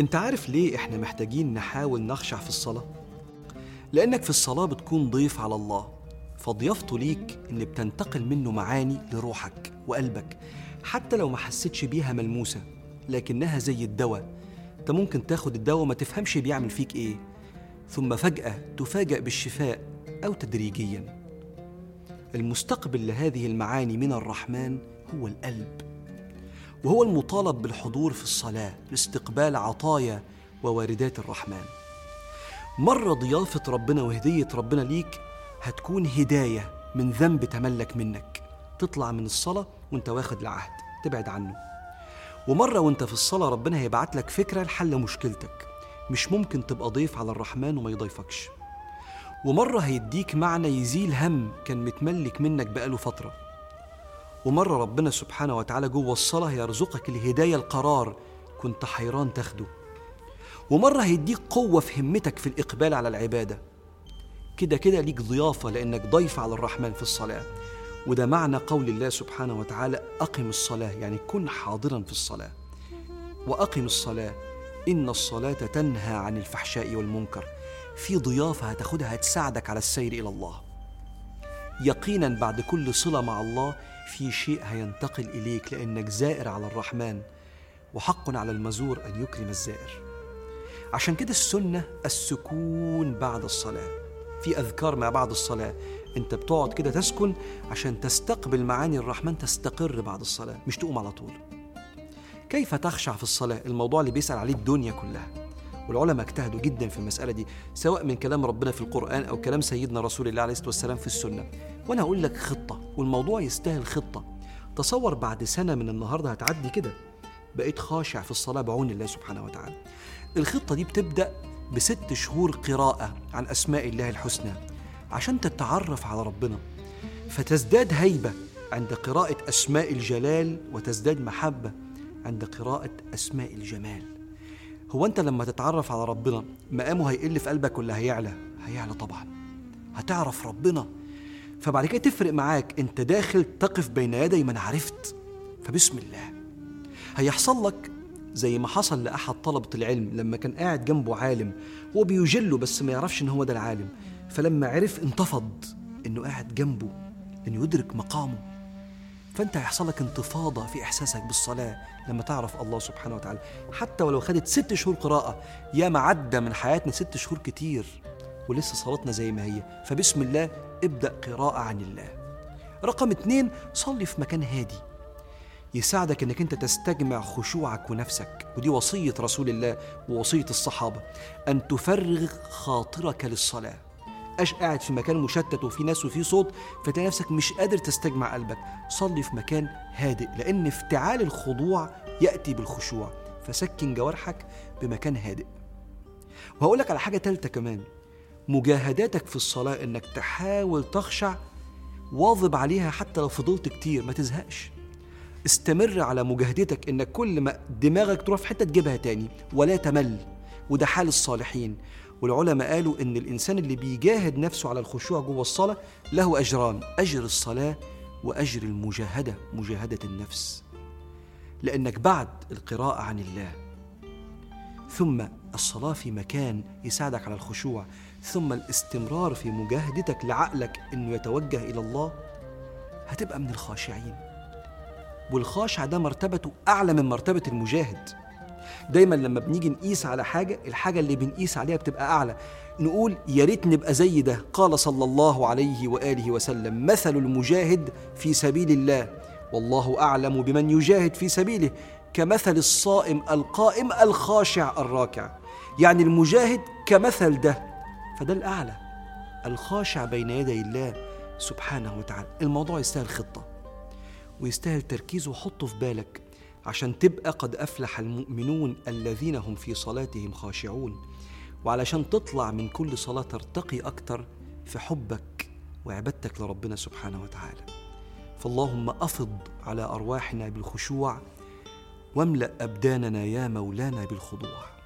انت عارف ليه إحنا محتاجين نحاول نخشع في الصلاة؟ لأنك في الصلاة بتكون ضيف على الله فضيافته ليك إن بتنتقل منه معاني لروحك وقلبك حتى لو ما حسيتش بيها ملموسة لكنها زي الدواء. انت ممكن تاخد الدواء ما تفهمش بيعمل فيك إيه ثم فجأة تفاجأ بالشفاء أو تدريجيا. المستقبل لهذه المعاني من الرحمن هو القلب. وهو المطالب بالحضور في الصلاة لاستقبال عطايا وواردات الرحمن. مرة ضيافة ربنا وهدية ربنا ليك هتكون هداية من ذنب تملك منك. تطلع من الصلاة وانت واخد العهد تبعد عنه. ومرة وانت في الصلاة ربنا هيبعت لك فكرة لحل مشكلتك. مش ممكن تبقى ضيف على الرحمن وما يضيفكش. ومرة هيديك معنى يزيل هم كان متملك منك بقاله فترة. ومرة ربنا سبحانه وتعالى جوه الصلاة يرزقك الهداية القرار كنت حيران تاخده. ومرة هيديك قوة في همتك في الإقبال على العبادة. كده كده ليك ضيافة لأنك ضيف على الرحمن في الصلاة. وده معنى قول الله سبحانه وتعالى أقم الصلاة يعني كن حاضرا في الصلاة. وأقم الصلاة. إن الصلاة تنهى عن الفحشاء والمنكر. في ضيافة هتاخدها هتساعدك على السير إلى الله. يقينا بعد كل صلة مع الله في شيء هينتقل إليك لأنك زائر على الرحمن وحق على المزور أن يكرم الزائر. عشان كده السنة السكون بعد الصلاة. في أذكار ما بعد الصلاة. أنت بتقعد كده تسكن عشان تستقبل معاني الرحمن تستقر بعد الصلاة مش تقوم على طول. كيف تخشع في الصلاة؟ الموضوع اللي بيسأل عليه الدنيا كلها. والعلماء اجتهدوا جدا في المسألة دي سواء من كلام ربنا في القرآن أو كلام سيدنا رسول الله عليه الصلاة والسلام في السنة. وأنا هقول لك خطة والموضوع يستاهل خطة. تصور بعد سنة من النهاردة هتعدي كده. بقيت خاشع في الصلاة بعون الله سبحانه وتعالى. الخطة دي بتبدأ بست شهور قراءة عن أسماء الله الحسنى عشان تتعرف على ربنا. فتزداد هيبة عند قراءة أسماء الجلال وتزداد محبة عند قراءة أسماء الجمال. هو أنت لما تتعرف على ربنا مقامه هيقل في قلبك ولا هيعلى؟ هيعلى طبعا. هتعرف ربنا. فبعد كده تفرق معاك. أنت داخل تقف بين يدي من عرفت. فبسم الله. هيحصل لك زي ما حصل لأحد طلبة العلم لما كان قاعد جنبه عالم. هو بيجله بس ما يعرفش إن هو ده العالم. فلما عرف انتفض إنه قاعد جنبه إنه يدرك مقامه. فأنت هيحصل لك انتفاضة في إحساسك بالصلاة لما تعرف الله سبحانه وتعالى. حتى ولو خدت ست شهور قراءة يا ما عدى من حياتنا ست شهور كتير ولسه صلاتنا زي ما هي. فبسم الله ابدأ قراءة عن الله. رقم اتنين صلي في مكان هادي. يساعدك إنك أنت تستجمع خشوعك ونفسك. ودي وصية رسول الله ووصية الصحابة. أن تفرغ خاطرك للصلاة. اش قاعد في مكان مشتت وفي ناس وفي صوت فتلاقي نفسك مش قادر تستجمع قلبك. صلي في مكان هادئ لأن افتعال الخضوع يأتي بالخشوع. فسكن جوارحك بمكان هادئ. وهقول لك على حاجة تالتة كمان. مجاهداتك في الصلاة إنك تحاول تخشع واظب عليها حتى لو فضلت كتير ما تزهقش. استمر على مجاهدتك إنك كل ما دماغك تروح في حتة تجيبها تاني. ولا تمل. وده حال الصالحين. والعلماء قالوا إن الإنسان اللي بيجاهد نفسه على الخشوع جوه الصلاة له أجران أجر الصلاة وأجر المجاهدة مجاهدة النفس. لأنك بعد القراءة عن الله. ثم الصلاة في مكان يساعدك على الخشوع. ثم الاستمرار في مجاهدتك لعقلك إنه يتوجه إلى الله هتبقى من الخاشعين. والخاشع ده مرتبته أعلى من مرتبة المجاهد. دايما لما بنيجي نقيس على حاجة الحاجة اللي بنقيس عليها بتبقى أعلى. نقول يا ريت نبقى زي ده. قال صلى الله عليه وآله وسلم مثل المجاهد في سبيل الله. والله أعلم بمن يجاهد في سبيله. كمثل الصائم القائم الخاشع الراكع. يعني المجاهد كمثل ده. فده الأعلى الخاشع بين يدي الله سبحانه وتعالى. الموضوع يستاهل خطة ويستاهل تركيز وحطه في بالك. عشان تبقى قد أفلح المؤمنون الذين هم في صلاتهم خاشعون. وعلشان تطلع من كل صلاة ترتقي أكتر في حبك وعبادتك لربنا سبحانه وتعالى. فاللهم أفض على أرواحنا بالخشوع واملأ أبداننا يا مولانا بالخضوع.